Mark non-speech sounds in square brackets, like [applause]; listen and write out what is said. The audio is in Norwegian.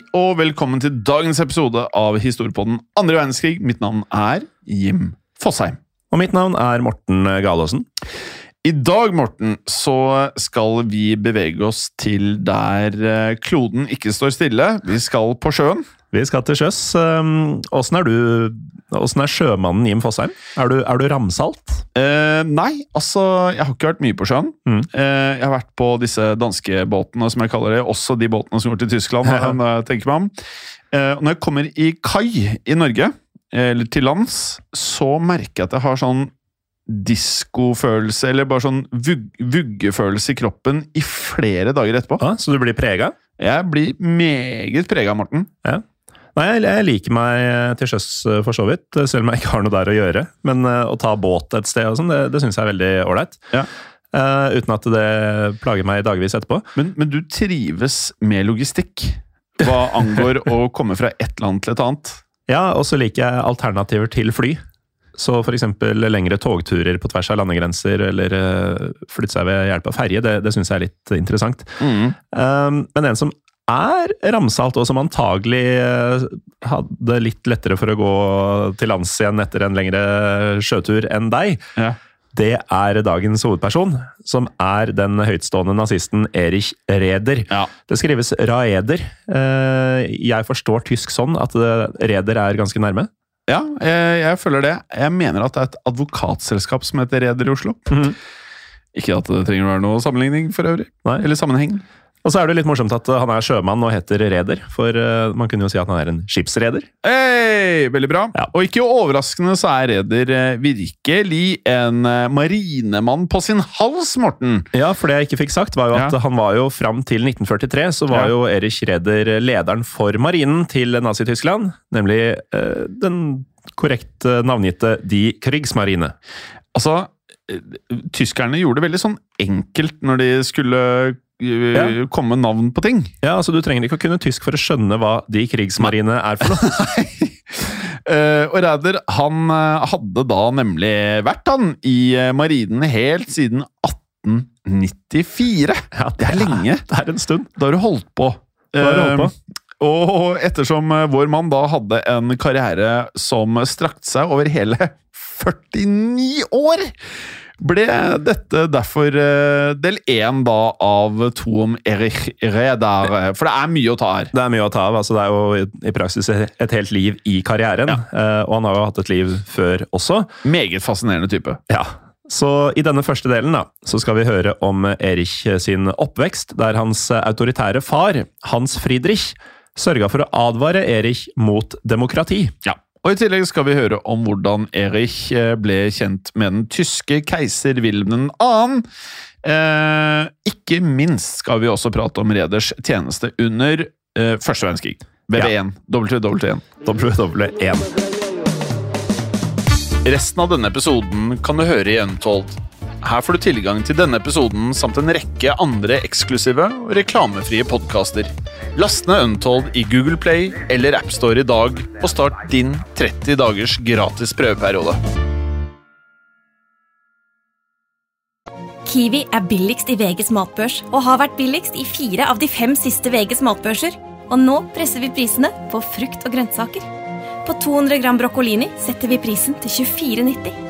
Hei og velkommen til dagens episode av Historiepodden andre verdenskrig. Mitt navn er Jim Fosheim. Og mitt navn er Morten Galaasen. I dag, Morten, så skal vi bevege oss til der eh, kloden ikke står stille. Vi skal på sjøen. Vi skal til sjøs. Um, Åssen er du Åssen er sjømannen Jim Fosheim? Er du, er du ramsalt? Eh, nei, altså Jeg har ikke vært mye på sjøen. Mm. Uh, jeg har vært på disse danske båtene, som jeg kaller det. Også de båtene som går til Tyskland. Ja. jeg [laughs] tenker meg om. Uh, når jeg kommer i kai i Norge, eh, eller til lands, så merker jeg at jeg har sånn diskofølelse, eller bare sånn vugg, vuggefølelse i kroppen i flere dager etterpå. Ja, så du blir prega? Jeg blir meget prega, Morten. Nei, jeg, liker meg til sjøs eh, for så vidt, selv om jeg ikke har noe der å gjøre. Men eh, å ta båt et sted og sånn, det, det syns jeg er veldig ålreit. Ja. Uh, uten at det plager meg dagvis etterpå. Men, men du trives med logistikk hva [laughs] angår å komme fra et land til et annet. Ja, og så liker jeg alternativer til fly. Så f.eks. lengre togturer på tvers av landegrenser, eller flytte seg ved hjelp av ferje, det, det syns jeg er litt interessant. Mm. Um, men en som er ramsalt, og som antagelig eh, hadde litt lettere for å gå til lands igjen etter en lengre sjøtur enn deg, Ja. det er dagens hovedperson, som er den høytstående nazisten Erich Reder. Ja. Det skrives Raeder. Eh, Jeg forstår tysk sånn at eh, Reder er ganske nærme. Ja, jeg, jeg føler det. Jeg mener at det er et advokatselskap som heter Reder i Oslo. Mm. Ikke at det trenger å være noe sammenligning for øvrig. Nei. Eller sammenheng. Og så er det litt morsomt at eh, han er sjømann og heter Reder, for eh, man kunne jo si at han er en skipsreder. Hei, veldig bra. Ja. Og ikke overraskende så er Reder eh, virkelig en marinemann på sin hals, Morten. Ja, for det jeg ikke fikk sagt, var jo at Ja. han var jo fram til 1943 så var Ja. jo Erich Reder lederen for marinen til Nazi-Tyskland, nemlig eh, den korrekt navngitte Die Kriegsmarine. Altså, tyskerne gjorde det veldig sånn enkelt når de skulle Ja. komme navn på ting. Ja, altså Du trenger ikke å kunne tysk for å skjønne hva de krigsmarine er for noe. [laughs] uh, og Ræder han eh, hadde da nemlig vært han i eh, marinen helt siden 1894. Ja, Det er lenge. Det er en stund. Da har du holdt på. Da har du holdt på. Uh, og ettersom eh, vår mann da hadde en karriere som strakte seg over hele [laughs] 49 år, ble dette derfor eh, del én da av to om Erich Reder. For det er mye å ta her. Det er mye å ta av. altså Det er jo i- praksis et helt liv i karrieren. eh, Og han har jo hatt et liv før også. Meget fascinerende type. Ja, så i denne første delen da, så skal vi høre om Erich sin oppvekst, der hans autoritære far, Hans Friedrich, sørga for å advare Erich mot demokrati. Ja. Og I tillegg skal vi høre om hvordan Erich eh, ble kjent med den tyske keiser Wilhelm 2. Eh, ikke minst skal vi også prate om Reders tjeneste under eh, første verdenskrig. VV1. WW1. WW1. Resten av denne episoden kan du høre i Untold. Her får du tilgang til denne episoden samt en rekke andre eksklusive og reklamefrie podkaster. Last ned Untold i Google Play eller AppStore i dag, og start din 30 dagers gratis prøveperiode. Kiwi er billigst i VGs matbørs og har vært billigst i fire av de fem siste VGs matbørser. Og nå presser vi prisene på frukt og grønnsaker. På 200 gram broccolini setter vi prisen til 24,90.